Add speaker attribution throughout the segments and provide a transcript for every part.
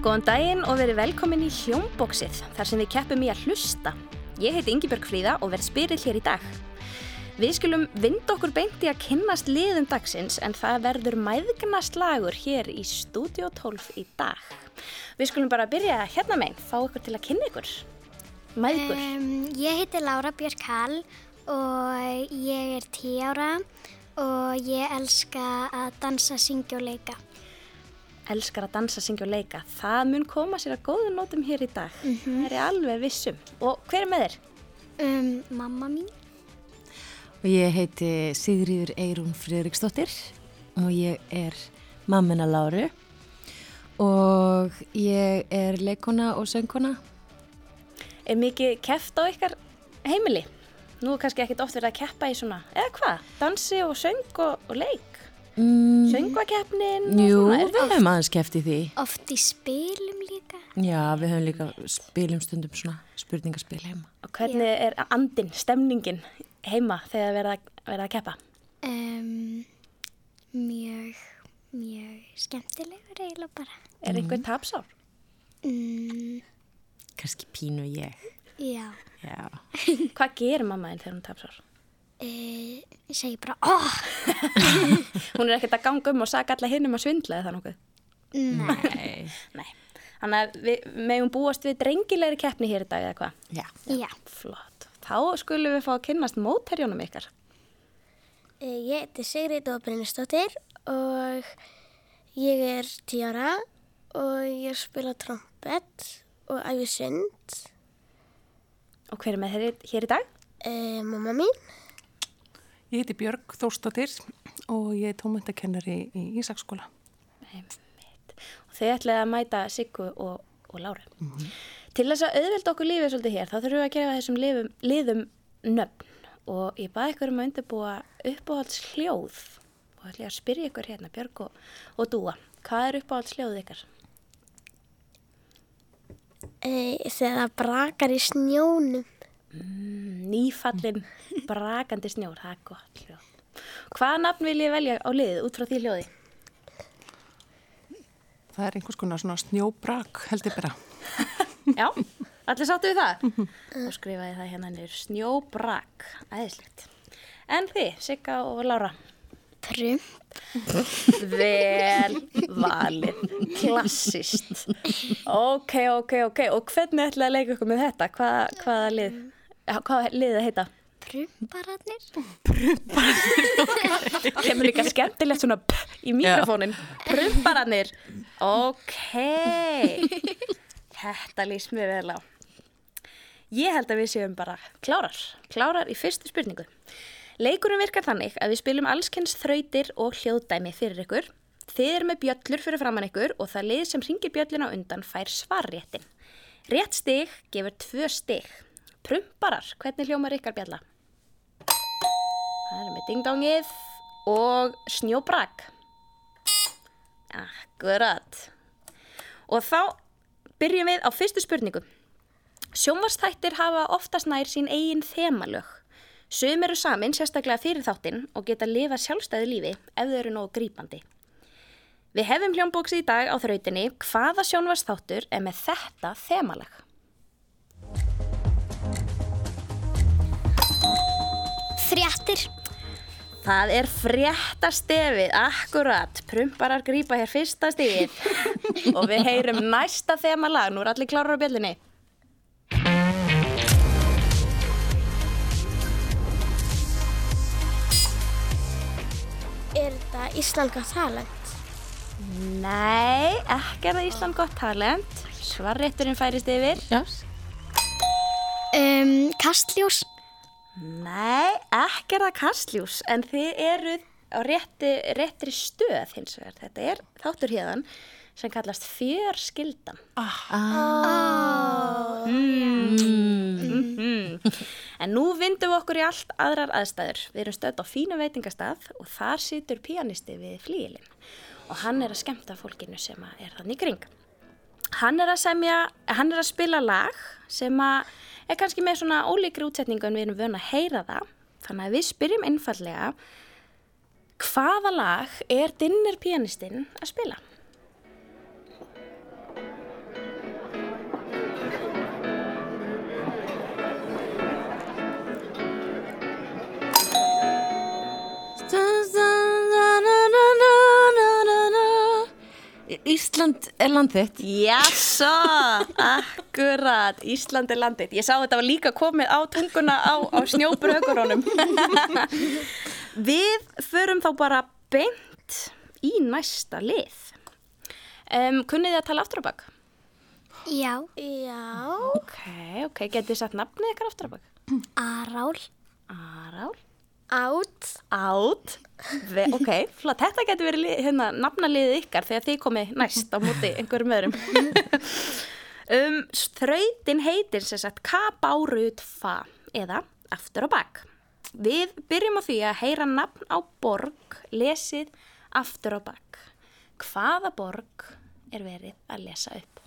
Speaker 1: Góðan daginn og verið velkomin í Hljómbóksið þar sem við keppum í að hlusta. Ég heiti Ingibjörg Fríða og verð spyrill hér í dag. Við skulum vind okkur beinti að kynnast liðum dagsins en það verður mæðgnast lagur hér í Studio 12 í dag. Við skulum bara byrja hérna meginn, fá ykkur til að kynna ykkur. Mæðgur.
Speaker 2: Um, ég heiti Lára Björk Hall og ég er 10 ára og ég elska að dansa, syngja og leika.
Speaker 1: Elskar að dansa, syngja og leika. Það mun koma sér að góðu nótum hér í dag. Það er alveg vissum. Og hver er með þér?
Speaker 2: Um, mamma mín.
Speaker 3: Og ég heiti Sigriður Eirún Friðriksdóttir og ég er mammina Láru og ég er leikona og söngkona.
Speaker 1: Er mikið keft á ykkar heimili? Nú er kannski ekkit oft verið að keppa í svona, eða hvað? Dansi og söng og, og leik?
Speaker 3: Mm,
Speaker 1: Söngvakeppnin
Speaker 3: jú?
Speaker 1: Er
Speaker 3: við höfum aðeins keft í því.
Speaker 2: Oft í spilum líka.
Speaker 3: Já, við höfum líka spilum stundum svona spurningaspil heima.
Speaker 1: Og hvernig er andin, stemningin heima þegar verða verða að keppa?
Speaker 2: Um, mjög, mjög skemmtilegur eiginlega bara.
Speaker 1: Er einhver tapsár?
Speaker 2: Mm,
Speaker 3: Kanski pínu ég.
Speaker 2: já,
Speaker 3: Já.
Speaker 1: Hvað gerir mamma þinn þegar hún tapsár?
Speaker 2: Uh, segi bara, óh,
Speaker 1: Hún er ekkert að ganga um og saga alla hinn um að svindla eða það nokkuð?
Speaker 3: Nei.
Speaker 1: Nei. Þannig að við megum búast við drengilegri keppni hér í dag eða hvað?
Speaker 3: Já.
Speaker 2: já.
Speaker 1: Flott. Þá skulum við fá að kynnast mótherjónum ykkar.
Speaker 4: Eh, Ég heiti Sigrid og Brynnistóttir og ég er 10 ára og ég spila trompet og æfi sund.
Speaker 1: Og hver er með þeir hér í dag?
Speaker 4: Eh, mamma mín,
Speaker 5: Ég heiti Björg Þórsdóttir og ég er tómyndakennari í Ísaksskóla.
Speaker 1: Þau ætlaði að mæta Siggu og, og Láru. Til þess að auðvelda okkur lífið svolítið hér, þá þurfum við að gefa þessum liðum, liðum nöfn. Og ég baði ykkur um að undirbúa uppáhalds hljóð. Og ætla ég að spyrja ykkur hérna, Björg og, og Dúa. Hvað er uppáhalds hljóð ykkar?
Speaker 4: eh, þegar það brakar í snjónum.
Speaker 1: Mm, nýfallin, brakandi snjór, það er gott hljóð. Hvaða nafn vil ég velja á liðið út frá því hljóði?
Speaker 5: Það er einhvers konar svona snjóbrak held ég bara.
Speaker 1: Já, allir sáttu við það? Og skrifaði það hérna niður snjóbrak, æðislegt. En þið, Sigga og Lára?
Speaker 2: Prum.
Speaker 1: Vel valið, klassist. Ok, ok, ok. Og hvernig ætlaði að leika ykkur með þetta? Hvaða, hvaða lið? Já, hvaða lið það heita?
Speaker 2: Prumpararnir.
Speaker 1: Kemur líka skemmtilegt svona p í mikrofónin. Prumparannir. Ok. Þetta lýst mér vel á. Ég held að við séum bara klárar. Klárar í fyrstu spurningu. Leikurinn virkar þannig að við spilum allskens þrautir og hljóðdæmi fyrir ykkur. Þið eru með bjöllur fyrir framann ykkur og það lið sem ringir bjöllina undan fær svarréttin. Rétt stig gefur tvö stig. Prumparar, hvernig hljómar ykkar bjalla? Það er með dingdongið og snjóbrak. Akkurat. Og þá byrjum við á fyrstu spurningu. Sjónvastættir hafa oftast nær sín eigin þemalög. Sum eru samin sérstaklega fyrir þáttinn og geta lifað sjálfstæðu lífi ef þau eru nógu grípandi. Við hefum hljómbóksi í dag á þrautinni hvaða sjónvastáttur er með þetta þemalag.
Speaker 2: Fréttir.
Speaker 1: Það er fréttastefið, akkurat, prumparar grípa hér fyrsta stigið og við heyrum næsta þema lag, nú er allir klárar á bjöllinni.
Speaker 4: Er þetta Ísland gott talent?
Speaker 1: Nei, ekki er það Ísland gott talent, svarrétturinn færist yfir.
Speaker 3: Já.
Speaker 2: Um, kastljós.
Speaker 1: Nei, ekki er það kastljús, en þið eruð á rétti, réttri stöð hins vegar. Þetta er þáttur hérðan sem kallast fjörskildan. Mhm. En nú vindum við okkur í allt aðrar aðstæður. Við erum stödd á fínu veitingastað og þar situr píanisti við flíilinn og hann er að skemmta fólkinu sem er þannig kring. Hann er að semja, hann er að spila lag sem að er kannski með svona ólíkri útsetningu en við erum vöna að heyra það. Þannig að við spyrjum einfallega hvaða lag er dinner pianistinn að spila?
Speaker 3: Ísland er land þitt.
Speaker 1: Jassa, akkurat, Ísland er landið. Ég sá þetta var líka komið á tunguna á, á snjóbrökurunum. Við förum þá bara beint í næsta lið. Um, kunnið þið að tala aftur á bak?
Speaker 2: Já.
Speaker 4: Já.
Speaker 1: Ok, ok, getið þið sagt nafnið ykkar aftur á bak?
Speaker 2: Arál.
Speaker 1: Arál.
Speaker 4: Át.
Speaker 1: Át. Ve ok, flott, þetta getur verið li- hérna, nafnaliðið ykkar þegar þið komið næst á móti einhverjum öðrum. um, þrautin heitir sem sagt Kabárutfa eða aftur á bak. Við byrjum á því að heyra nafn á borg lesið aftur á bak. Hvaða borg er verið að lesa upp?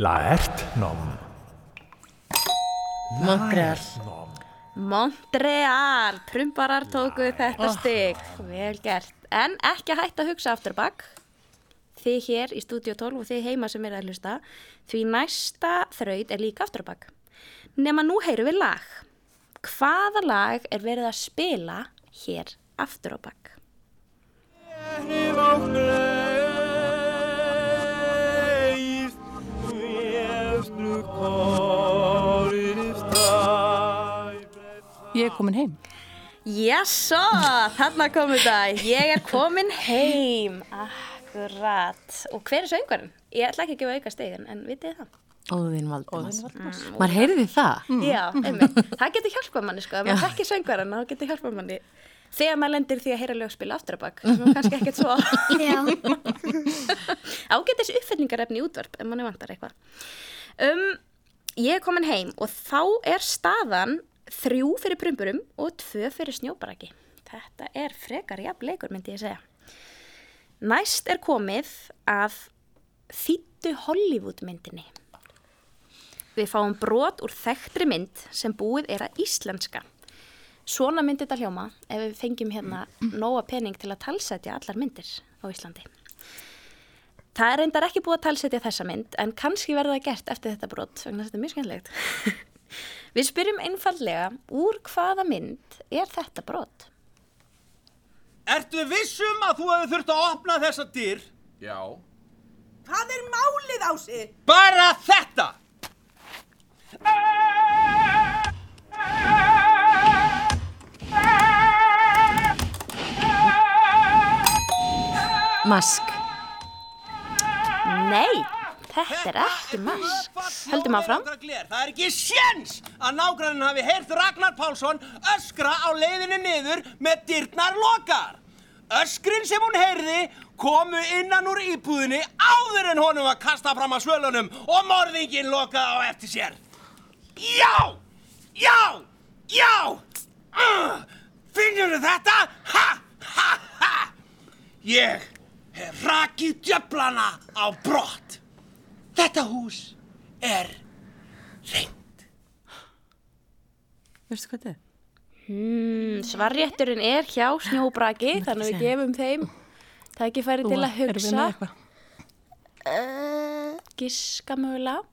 Speaker 6: Lært nom.
Speaker 3: Montreal.
Speaker 6: Nom.
Speaker 1: Montreal, prumparar tóku þetta stig, vel gert. En ekki að hætta að hugsa aftur á bak. Þið hér í Studio 12 og þið heima sem er að hlusta, því næsta þraut er líka aftur á bak. Nefna nú heyrum við lag. Hvaða lag er verið að spila hér aftur á bak?
Speaker 5: Ég er komin heim.
Speaker 1: Jæsó, þarna kom þetta. Ég er komin heim. Akkurat. Og hver er söngvarinn? Ég ætla ekki að gefa auka stegin, en vitið það?
Speaker 3: Óðinn Valdimars. Maður heyrði það.
Speaker 1: Já, einmitt. Það getur hjálpað manni sko, ef maður þekkir söngvarinn, þá getur hjálpað manni. Þegar maður lendir því að heyra lögspil aftur á bak, sem er kannski ekkert svo
Speaker 2: Já.
Speaker 1: ágætis uppfyllingarefni í útvarp ef manni vantar eitthvað. Um, ég er komin heim og þá er staðan þrjú fyrir prumburum og tvö fyrir snjóbaraki. Þetta er frekar jafn leikur myndi ég segja. Næst er komið að þýttu Hollywood myndinni. Við fáum brot úr þekktri mynd sem búið er að íslenska. Svona myndi þetta hljóma ef við fengjum hérna nóga pening til að talsetja allar myndir á Íslandi. Það er reyndar ekki búið að talsetja þessa mynd en kannski verða það gert eftir þetta brot þess að þetta er mjög skemmilegt. við spyrjum einfallega úr hvaða mynd er þetta brot?
Speaker 7: Ertu vissum að þú hefur þurft að opna þessa dyr?
Speaker 8: Já.
Speaker 9: Hvað er málið á sig?
Speaker 7: Bara þetta!
Speaker 3: Mask.
Speaker 1: Nei, þetta er ekki mask. Höldum áfram.
Speaker 7: Það er ekki séns að nágrannin hafi heyrt Ragnar Pálsson öskra á leiðinu niður með dyrnar lokar. Öskrin sem hún heyrði komu innan úr íbúðinni áður en honum var kastað fram að svölunum og morðingin lokaði á eftir sér. Já! Já! Já! Uh, Finnur þetta? Ha! Ha! Ha! Ég hef rakið djöflana á brott. Þetta hús er reynd.
Speaker 5: Veistu hvað þetta er?
Speaker 1: Hmm, svarrétturinn er hjá snjóbraki þannig að við gefum þeim tækifæri til að hugsa?
Speaker 4: Uh,
Speaker 1: giska mögulega.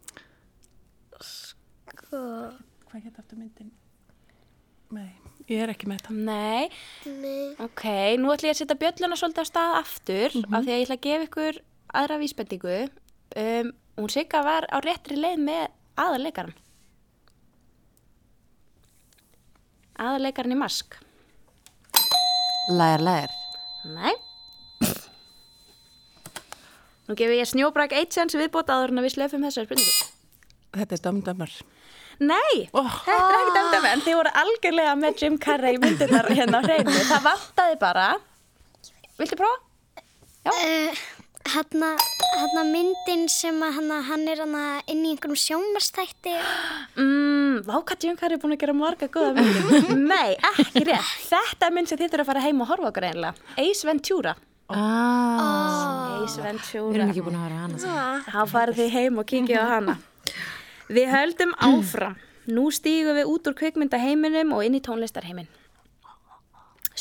Speaker 5: Hvað hétt aftur myndin? Nei, ég er ekki með þetta.
Speaker 1: Nei,
Speaker 4: nei.
Speaker 1: ok, nú ætlum ég að setja bjölluna svolítið á stað aftur af því að ég ætla að gefa ykkur aðra vísbendingu. Um, hún Sigga var á réttri leið með aðarleikaran. Aðarleikaran í mask.
Speaker 3: Lægar, lægar.
Speaker 1: Nei. Nú gefur ég snjóbrak eitt sens viðbót áður en að við slöfum þessar spurningu.
Speaker 5: Þetta er dömdömmar.
Speaker 1: Nei, þetta er ekki dæmdæmi en þið voru algjörlega með Jim Carrey myndirnar hérna á hreinu. Það vantaði bara. Viltu prófa?
Speaker 2: Uh, Hanna, hanna myndin sem að hanna, hann er hanna inn í einhverjum sjónvastætti.
Speaker 1: Mm, vákat Carrey er búin að gera marga góða myndir. Nei, ekki rétt. Þetta er mynd sem þið þurfa að fara heim og horfa okkur einlega. Ace Ventura.
Speaker 3: Ah,
Speaker 1: Ace
Speaker 3: við
Speaker 1: Ventura.
Speaker 3: erum ekki búin að höra hana. samt.
Speaker 1: Þá farið þið heim og kikið á hana. Við höldum áfram. Nú stígum við út úr kvikmyndaheiminum og inn í tónlistarheimin.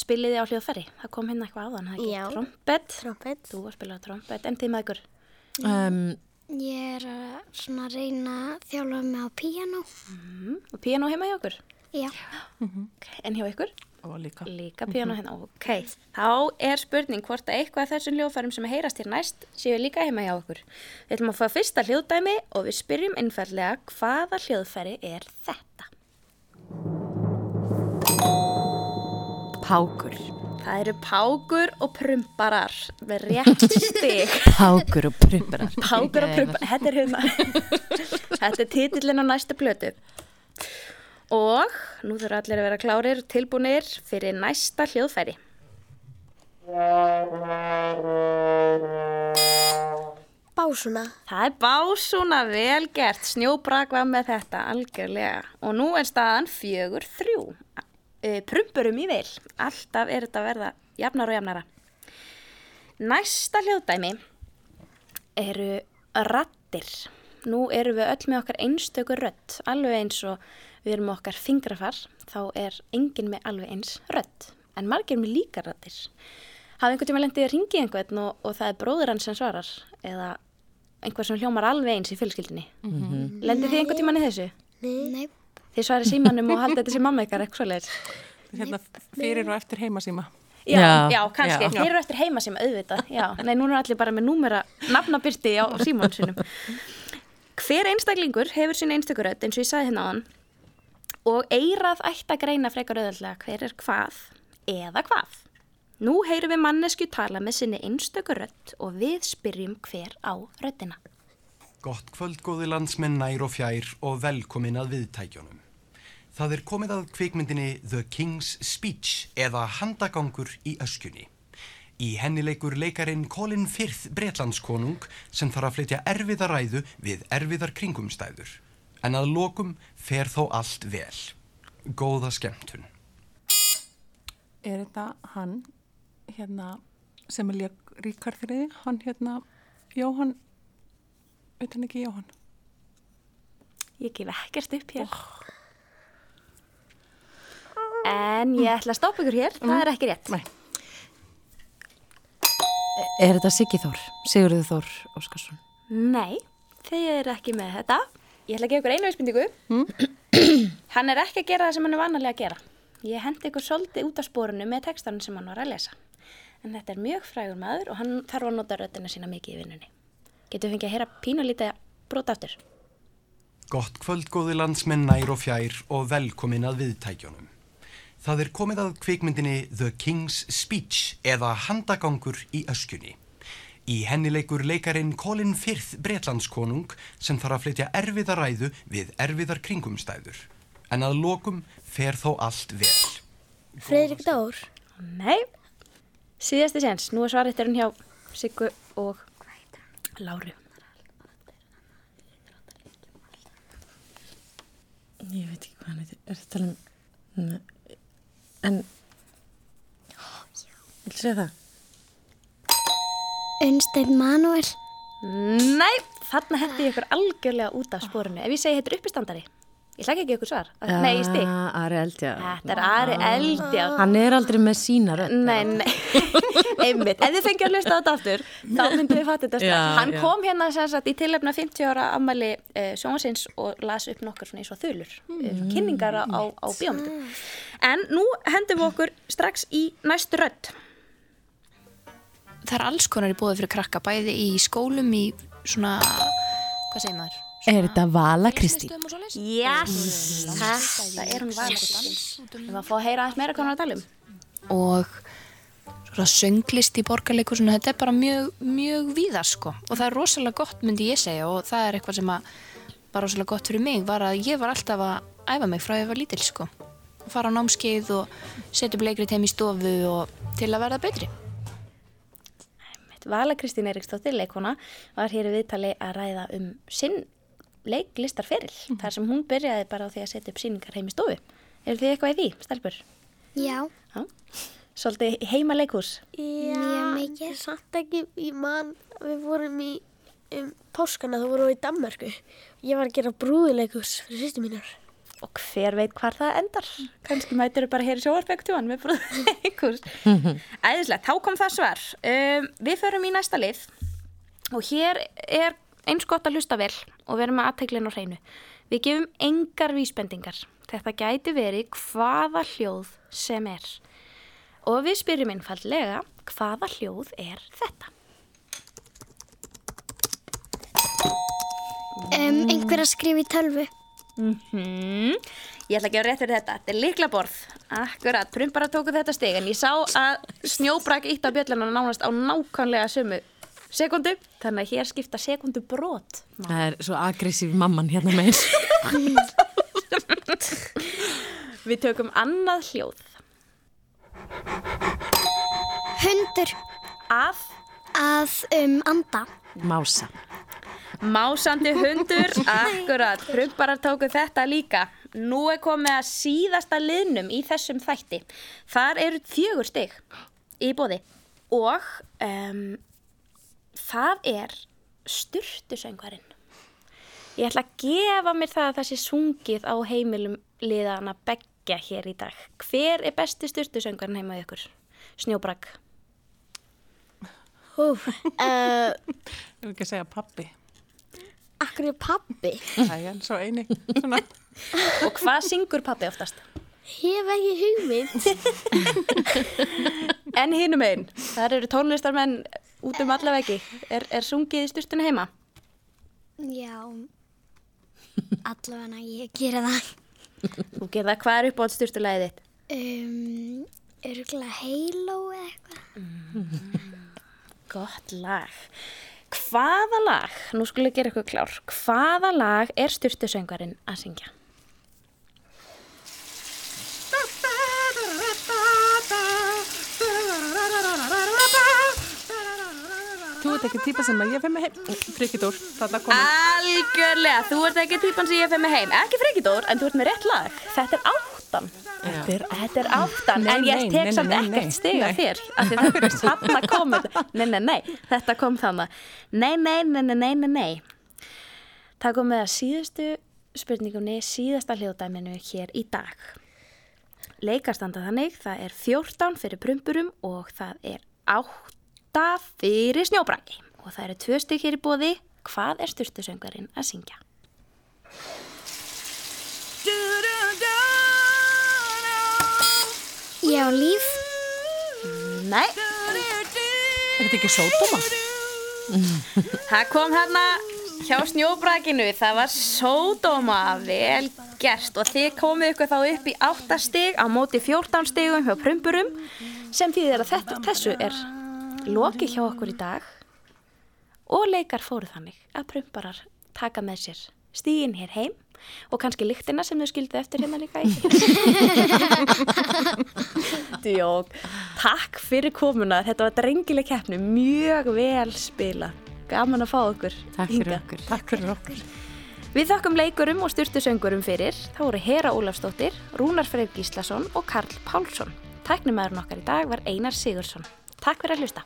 Speaker 1: Spiliði á hljóðferri. Það kom hérna eitthvað áðan. það ekki?
Speaker 4: Já.
Speaker 1: Trompet.
Speaker 4: Trompet.
Speaker 1: Þú var að spila á trompet. En þið með ykkur?
Speaker 3: Um,
Speaker 2: Ég er að svona reyna að þjálfa mig á píano.
Speaker 1: Mm, og piano heima hjá ykkur?
Speaker 2: Já.
Speaker 1: Okay. En hjá ykkur?
Speaker 5: Og líka.
Speaker 1: Líka piano hérna, ok. Þá er spurning hvort að eitthvað af þessum hljóðfærum sem heyrast hér næst séu líka heima hjá okkur. Við ætlum að fá fyrsta hljóðdæmi og við spyrjum innfællega hvaða hljóðfæri er þetta?
Speaker 3: Pákur.
Speaker 1: Það eru pákur og prumparar með rétt stig.
Speaker 3: Pákur og prumbarar.
Speaker 1: Pákur og prumparar, þetta er hérna. þetta er titillin á næstu blötu. Og nú þurfa allir að vera klárir og tilbúinir fyrir næsta hljóðfæri.
Speaker 4: Básuna.
Speaker 1: Það er básuna vel gert, snjóbrak var með þetta algjörlega og nú er staðan fjögur þrjú, uh, prumpurum í vil, alltaf er þetta að verða jafnar og jafnara. Næsta hljóðdæmi eru rattir, nú eru við öll með okkar einstökur rött, alveg eins og við erum okkar fingrafar, þá er enginn með alveg eins rött, en margir með líka rattir. Hafði einhvern tíma lendið að ringi einhvern og, og það er bróður hans sem svarar eða einhver sem hljómar alveg eins í fjölskyldinni. Mm -hmm. Lendið þið einhvern tíman í þessu?
Speaker 2: Nei.
Speaker 1: Þið svarið símanum og haldið þetta sem mamma ykkar eitthvað svoleiðis?
Speaker 5: Hérna fyrir og eftir heimasíma.
Speaker 1: Já,
Speaker 3: Já,
Speaker 1: já, kannski.
Speaker 3: já.
Speaker 1: Þeir eru eftir heima sem auðvitað. Já, nei, núna er allir bara með númera nafnabyrti á símónu sinum. Hver einstaklingur hefur sín einstakuröð eins og ég sagði hérna á hann og eirað ætti að greina frekar auðvöldlega hver er hvað eða hvað. Nú heyrum við mannesku tala með sinni einstöku rödd og við spyrjum hver á röddina.
Speaker 6: Gott kvöld góði landsmenn nær og fjær og velkomin að viðtækjónum. Það er komið að kvikmyndinni The King's Speech eða Handagangur í öskjunni. Í henni leikur leikarin Colin Firth Bretlandskonung sem þarf að flytja erfiða ræðu við erfiðar kringumstæður. En að lokum fer þó allt vel. Góða skemmtun.
Speaker 5: Er þetta hann, hérna, sem er lék Ríkard þriði, hann hérna, Jóhann, veit hann ekki Jóhann?
Speaker 1: Ég gef ekkert upp hér. En ég ætla að stoppa ykkur hér, það er ekki rétt.
Speaker 5: Nei.
Speaker 3: Er þetta Siggi Þór? Sigurður Þór Óskarsson?
Speaker 1: Nei, þið eru ekki með þetta. Ég ætla að gefa ykkur einu auðspendingu. hann er ekki að gera það sem hann er vanalega að gera. Ég hendi ykkur svolítið út af spórunu með textanum sem hann var að lesa. En þetta er mjög frægur maður og hann þarf að nota röddina sína mikið í vinnunni. Getur við fengið að heyra pínulítið brot aftur?
Speaker 6: Gott kvöld góði landsmenn nær og fjær og velkomin að viðtækjónum. Það er komið að kvikmyndinni The King's Speech eða Handagangur í öskjunni. Í henni leikur leikarin Colin Firth Bretlandskonung sem þarf að flytja erfiða ræðu við erfiðar kringumstæður. En að lokum fer þó allt vel.
Speaker 4: Fredrik Dór.
Speaker 1: Nei, síðasti séns. Nú er svaritturinn hjá Siggu og Láru.
Speaker 3: Ég veit ekki hvað hann heitir. Er þetta alveg... Nei. En... Vil segja það?
Speaker 2: Unnsteinn Manuel.
Speaker 1: Nei, þarna hendi ég ykkur algjörlega út af spórinu. Ef ég segi er uppistandari, ég hlaka ekki ykkur svar. Nei, ég.
Speaker 3: Ah, Ari Eldja.
Speaker 1: Þetta er Ari Eldjárn.
Speaker 3: Hann er aldrei með sína rödd.
Speaker 1: Nei, nei, einmitt. Ef þið fengið að hlusta á þetta aftur, þá myndum við fatta þetta strax.
Speaker 3: Já,
Speaker 1: Hann
Speaker 3: já.
Speaker 1: kom hérna sem sagt í tilefna 50 ára ammali uh, sjónvarsins og las upp nokkur svona eins og þulur, mm. kynningar á, á, á bíómyndum. En nú hendum við okkur strax í næstu rödd.
Speaker 8: það er alls konar í bóði fyrir krakka bæði í skólum í svona hvað segir maður?
Speaker 3: Er þetta Vala Kristín?
Speaker 1: Yes, þetta er hún valið. Við varum að fá að heyra aðeins meira hvað hún er að tala um.
Speaker 8: og sönglist í borgarleikusinu þetta er bara mjög, mjög víða sko og það er rosalega gott myndi ég segja og það er eitthvað sem að var rosalega gott fyrir mig var að ég var alltaf að æfa mig frá að ég var lítil sko og fara á námskeið og setja upp leikrit heim í stofu og til að verða betri
Speaker 1: Vala Kristín Eiríksdóttir, leikona, var hér í viðtali að ræða um sinn leiklistarferill, þar sem hún byrjaði bara á því að setja upp síningar heim í stofu. Eru þið eitthvað í því, stelpur?
Speaker 2: Já.
Speaker 1: Já. Svolítið heima leikhús.
Speaker 4: Já,
Speaker 2: Mjög mikið.
Speaker 4: Samt ekki, ég man, við vorum í um, páskana, þá vorum við í Danmarku. Ég var að gera brúðuleikus fyrir sýstu mínar.
Speaker 1: Og hver veit hvar það endar? Kannski mætur bara hér í sjóarspektúan með brúðum leikhús. Æðislegt, þá kom það svar. Um, við förum í næsta lið og hér er eins gott að hlusta vel og við erum að aðteglina á hreinu. Við gefum engar vísbendingar. Þetta gæti verið hvaða hljóð sem er. Og við spyrjum einfallega hvaða hljóð er þetta?
Speaker 2: Um, einhver að skrifa í tölvu.
Speaker 1: Hmm. Ég ætla að rétt fyrir þetta. Þetta er líkla borð. Akkurat, prumpara tóku þetta stig en ég sá að snjóbrak ítt á bjölluna nánast á nákvæmlega sömu sekundu. Þannig að hér skipta sekundu brot.
Speaker 3: Það er svo aggressív mamman hérna með eins.
Speaker 1: Við tökum annað hljóð.
Speaker 2: Hundur
Speaker 1: Að
Speaker 2: að um, anda.
Speaker 3: Mása.
Speaker 1: Másandi hundur, akkurat, prumparar tóku þetta líka. Nú er komið að síðasta liðnum í þessum þætti. Þar eru fjögur stig í bóði og um, það er styrtusöngvarinn. Ég ætla að gefa mér það að það sé sungið á heimilum liðana beggja hér í dag. Hver er besti styrtusöngvarinn heima í ykkur? Snjóbrak.
Speaker 4: Húf, uh,
Speaker 5: Ég vil ekki segja pappi.
Speaker 4: akkur er pappi.
Speaker 5: Það er svo eini. Svona.
Speaker 1: Og hvað syngur pappi oftast?
Speaker 4: Hef ekki hugmynd.
Speaker 1: En hinum einn, þar eru tónlistarmenn út um allaveggi. Er, er sungið í styrtunni heima?
Speaker 2: Já, allavega ég gera það.
Speaker 1: Þú gerða hvað er upp á styrtulegið þitt?
Speaker 2: Um, örgulega Halo eða eitthvað.
Speaker 1: Gott lag. Hvaða lag, nú skulle ég gera eitthvað klár, hvaða lag er styrtusöngvarinn að syngja?
Speaker 5: Þú ert ekki típa sem ég fyrir mig heim. Frikidór, þarna komið.
Speaker 1: Algjörlega, þú ert ekki típan sem ég fyrir mig heim. Ekki frekidór, en þú ert með rétt lag. Þetta er áttan. Þetta er, þetta er áttan,
Speaker 5: Nei,
Speaker 1: en ég tek
Speaker 5: nei,
Speaker 1: samt
Speaker 5: nei,
Speaker 1: ekkert stiga þér. Af því þetta er þarna komið. Nei, nei, nei, þetta kom þannig. Nei, nei, nei, nei, nei, nei, nei. Það komið að síðustu spurningunni, síðasta hljóðdæminu hér í dag. Leikarstanda þannig, það er 14 fyrir prumpurum og það er 8 fyrir snjóbraki. Og það eru tvö stygg hér í bóði. Hvað er styrtusöngarinn að syngja?
Speaker 2: Já, líf.
Speaker 1: Nei,
Speaker 5: Er þetta ekki sódóma?
Speaker 1: það kom hérna hjá snjóbrakinu. Það var sódóma vel gert og þið komið ykkur þá upp í 8 stig á móti 14 stigum hjá prumpurum sem þýðir að þetta, þessu er lokið hjá okkur í dag og leikar fóru þannig að prumparar taka með sér stígin hér heim og kannski lyktina sem þau skildu eftir hérna líka í. Djók, takk fyrir komuna, þetta var drengileg keppni, mjög vel spila, gaman að fá okkur.
Speaker 3: Takk fyrir okkur.
Speaker 5: Takk fyrir okkur.
Speaker 1: Við þakkum leikurum og styrtusöngurum fyrir, þá voru Hera Ólafsdóttir, Rúnar Freyr Gíslason og Karl Pálsson. Tæknumæðurinn okkar í dag var Einar Sigursson. Takk fyrir að hlusta.